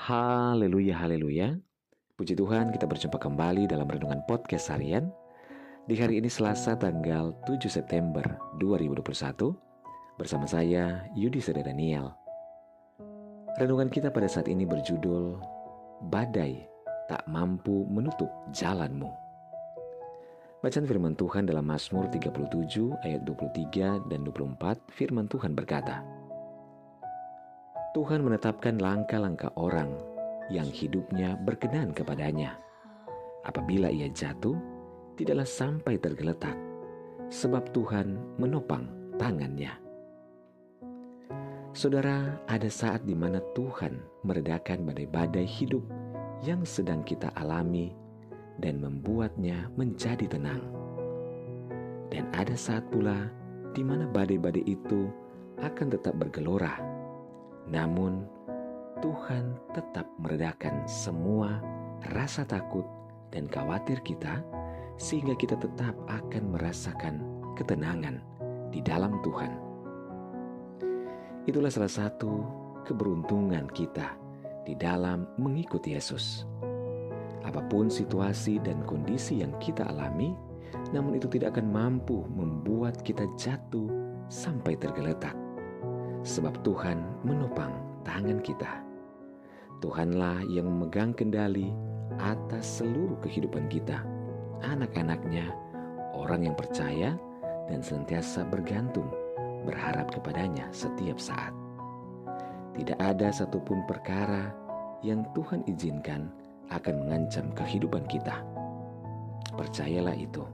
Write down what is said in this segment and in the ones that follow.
Haleluya, haleluya. Puji Tuhan kita berjumpa kembali dalam Renungan Podcast Harian. Di hari ini Selasa tanggal 7 September 2021 bersama saya Yudi Seda Daniel. Renungan kita pada saat ini berjudul Badai tak mampu menutup jalanmu. Bacaan firman Tuhan dalam Mazmur 37 ayat 23 dan 24 firman Tuhan berkata, Tuhan menetapkan langkah-langkah orang yang hidupnya berkenan kepadanya. Apabila ia jatuh, tidaklah sampai tergeletak, sebab Tuhan menopang tangannya. Saudara, ada saat di mana Tuhan meredakan badai-badai hidup yang sedang kita alami dan membuatnya menjadi tenang. Dan ada saat pula di mana badai-badai itu akan tetap bergelora namun, Tuhan tetap meredakan semua rasa takut dan khawatir kita, sehingga kita tetap akan merasakan ketenangan di dalam Tuhan. Itulah salah satu keberuntungan kita di dalam mengikuti Yesus. Apa pun situasi dan kondisi yang kita alami, namun itu tidak akan mampu membuat kita jatuh sampai tergeletak sebab Tuhan menopang tangan kita. Tuhanlah yang memegang kendali atas seluruh kehidupan kita, anak-anaknya, orang yang percaya dan senantiasa bergantung, berharap kepadanya setiap saat. Tidak ada satupun perkara yang Tuhan izinkan akan mengancam kehidupan kita. Percayalah itu.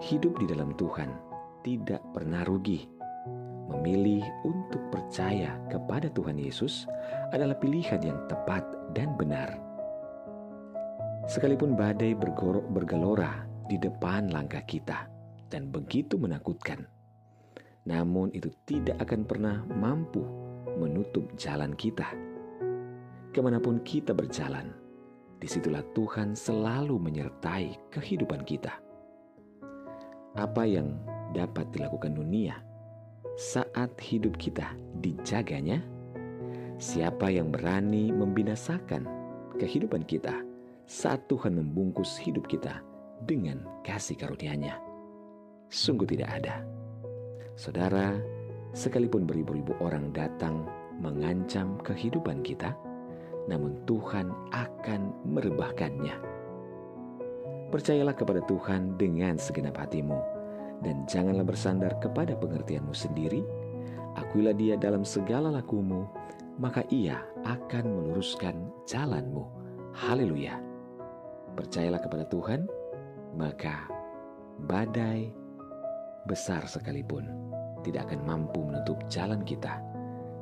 Hidup di dalam Tuhan tidak pernah rugi Memilih untuk percaya kepada Tuhan Yesus adalah pilihan yang tepat dan benar. Sekalipun badai bergorok bergelora di depan langkah kita dan begitu menakutkan, namun itu tidak akan pernah mampu menutup jalan kita. Ke mana pun kita berjalan, di situlah Tuhan selalu menyertai kehidupan kita. Apa yang dapat dilakukan dunia saat hidup kita dijaganya? Siapa yang berani membinasakan kehidupan kita saat Tuhan membungkus hidup kita dengan kasih karunia-Nya? Sungguh tidak ada. Saudara, sekalipun beribu-ribu orang datang mengancam kehidupan kita, namun Tuhan akan merebahkannya. Percayalah kepada Tuhan dengan segenap hatimu dan janganlah bersandar kepada pengertianmu sendiri. Akuilah dia dalam segala lakumu, maka ia akan meluruskan jalanmu. Haleluya. Percayalah kepada Tuhan, maka badai besar sekalipun tidak akan mampu menutup jalan kita,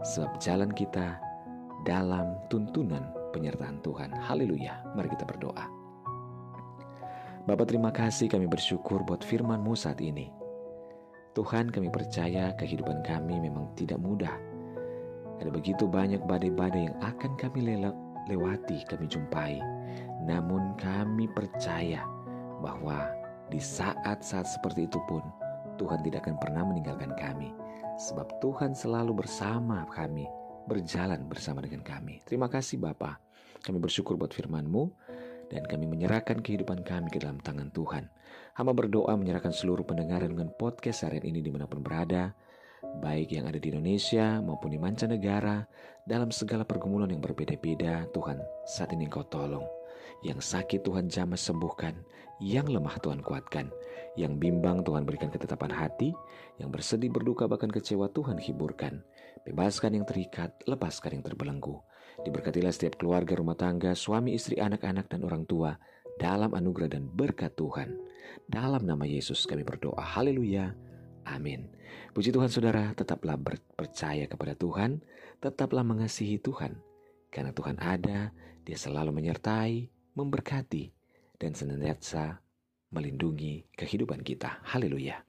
sebab jalan kita dalam tuntunan penyertaan Tuhan. Haleluya. Mari kita berdoa. Bapak terima kasih kami bersyukur buat firman-Mu saat ini. Tuhan kami percaya kehidupan kami memang tidak mudah. Ada begitu banyak badai-badai yang akan kami lewati, kami jumpai. Namun kami percaya bahwa di saat-saat seperti itu pun Tuhan tidak akan pernah meninggalkan kami. Sebab Tuhan selalu bersama kami, berjalan bersama dengan kami. Terima kasih Bapak. Kami bersyukur buat firman-Mu dan kami menyerahkan kehidupan kami ke dalam tangan Tuhan. Hamba berdoa menyerahkan seluruh pendengar dengan podcast harian ini di mana pun berada, baik yang ada di Indonesia maupun di mancanegara, dalam segala pergumulan yang berbeda-beda, Tuhan saat ini Engkau tolong. Yang sakit Tuhan jamah sembuhkan, yang lemah Tuhan kuatkan, yang bimbang Tuhan berikan ketetapan hati, yang bersedih berduka bahkan kecewa Tuhan hiburkan. Bebaskan yang terikat, lepaskan yang terbelenggu. Diberkatilah setiap keluarga rumah tangga, suami, istri, anak-anak, dan orang tua dalam anugerah dan berkat Tuhan. Dalam nama Yesus kami berdoa. Haleluya. Amin. Puji Tuhan saudara, tetaplah percaya kepada Tuhan, tetaplah mengasihi Tuhan. Karena Tuhan ada, dia selalu menyertai, memberkati, dan senantiasa melindungi kehidupan kita. Haleluya.